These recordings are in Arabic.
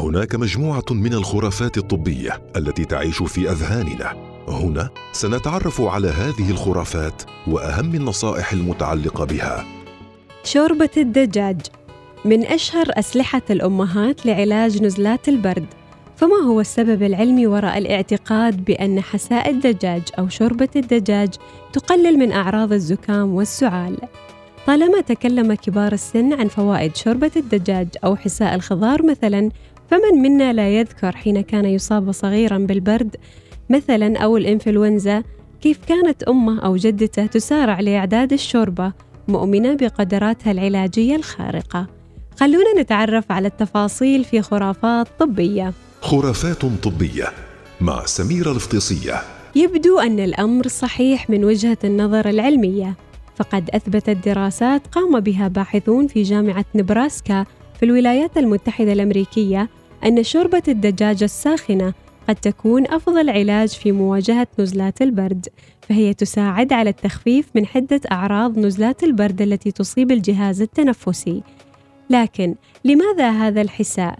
هناك مجموعة من الخرافات الطبية التي تعيش في أذهاننا. هنا سنتعرف على هذه الخرافات وأهم النصائح المتعلقة بها. شوربة الدجاج. من أشهر أسلحة الأمهات لعلاج نزلات البرد. فما هو السبب العلمي وراء الاعتقاد بأن حساء الدجاج أو شوربة الدجاج تقلل من أعراض الزكام والسعال؟ طالما تكلم كبار السن عن فوائد شوربة الدجاج أو حساء الخضار مثلا فمن منا لا يذكر حين كان يصاب صغيرا بالبرد؟ مثلا أو الإنفلونزا كيف كانت أمه أو جدته تسارع لإعداد الشوربة مؤمنة بقدراتها العلاجية الخارقة؟ خلونا نتعرف على التفاصيل في خرافات طبية. خرافات طبية مع سميرة الفطيسية يبدو أن الأمر صحيح من وجهة النظر العلمية فقد أثبتت دراسات قام بها باحثون في جامعة نبراسكا في الولايات المتحدة الأمريكية أن شوربة الدجاج الساخنة قد تكون أفضل علاج في مواجهة نزلات البرد، فهي تساعد على التخفيف من حدة أعراض نزلات البرد التي تصيب الجهاز التنفسي. لكن لماذا هذا الحساء؟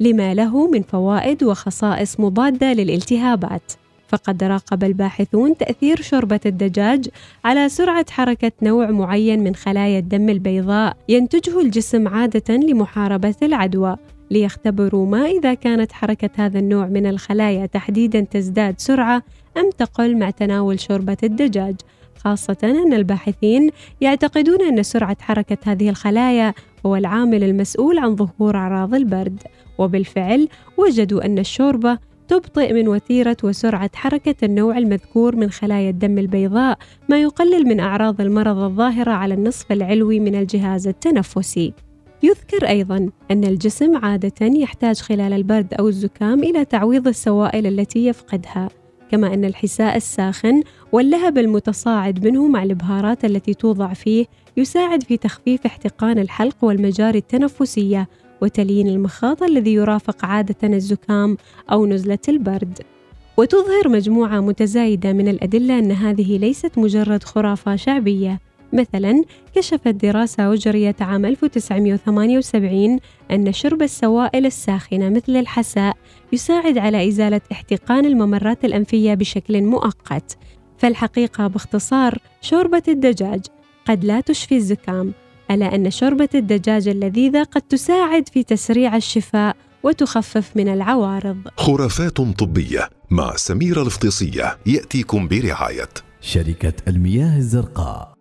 لما له من فوائد وخصائص مضادة للالتهابات. فقد راقب الباحثون تأثير شوربة الدجاج على سرعة حركة نوع معين من خلايا الدم البيضاء ينتجه الجسم عادة لمحاربة العدوى ليختبروا ما إذا كانت حركة هذا النوع من الخلايا تحديدا تزداد سرعة أم تقل مع تناول شوربة الدجاج. خاصة أن الباحثين يعتقدون أن سرعة حركة هذه الخلايا هو العامل المسؤول عن ظهور أعراض البرد. وبالفعل وجدوا أن الشوربة تبطئ من وتيرة وسرعة حركة النوع المذكور من خلايا الدم البيضاء ما يقلل من أعراض المرض الظاهرة على النصف العلوي من الجهاز التنفسي. يذكر أيضا أن الجسم عادة يحتاج خلال البرد أو الزكام إلى تعويض السوائل التي يفقدها كما أن الحساء الساخن واللهب المتصاعد منه مع البهارات التي توضع فيه يساعد في تخفيف احتقان الحلق والمجاري التنفسية وتليين المخاط الذي يرافق عادة الزكام أو نزلة البرد. وتظهر مجموعة متزايدة من الأدلة أن هذه ليست مجرد خرافة شعبية، مثلا كشفت دراسة أجريت عام 1978 أن شرب السوائل الساخنة مثل الحساء يساعد على إزالة احتقان الممرات الأنفية بشكل مؤقت. فالحقيقة باختصار شوربة الدجاج قد لا تشفي الزكام ألا أن شوربة الدجاج اللذيذة قد تساعد في تسريع الشفاء وتخفف من العوارض. خرافات طبية مع سميرة الفطيسية يأتيكم برعاية. شركة المياه الزرقاء.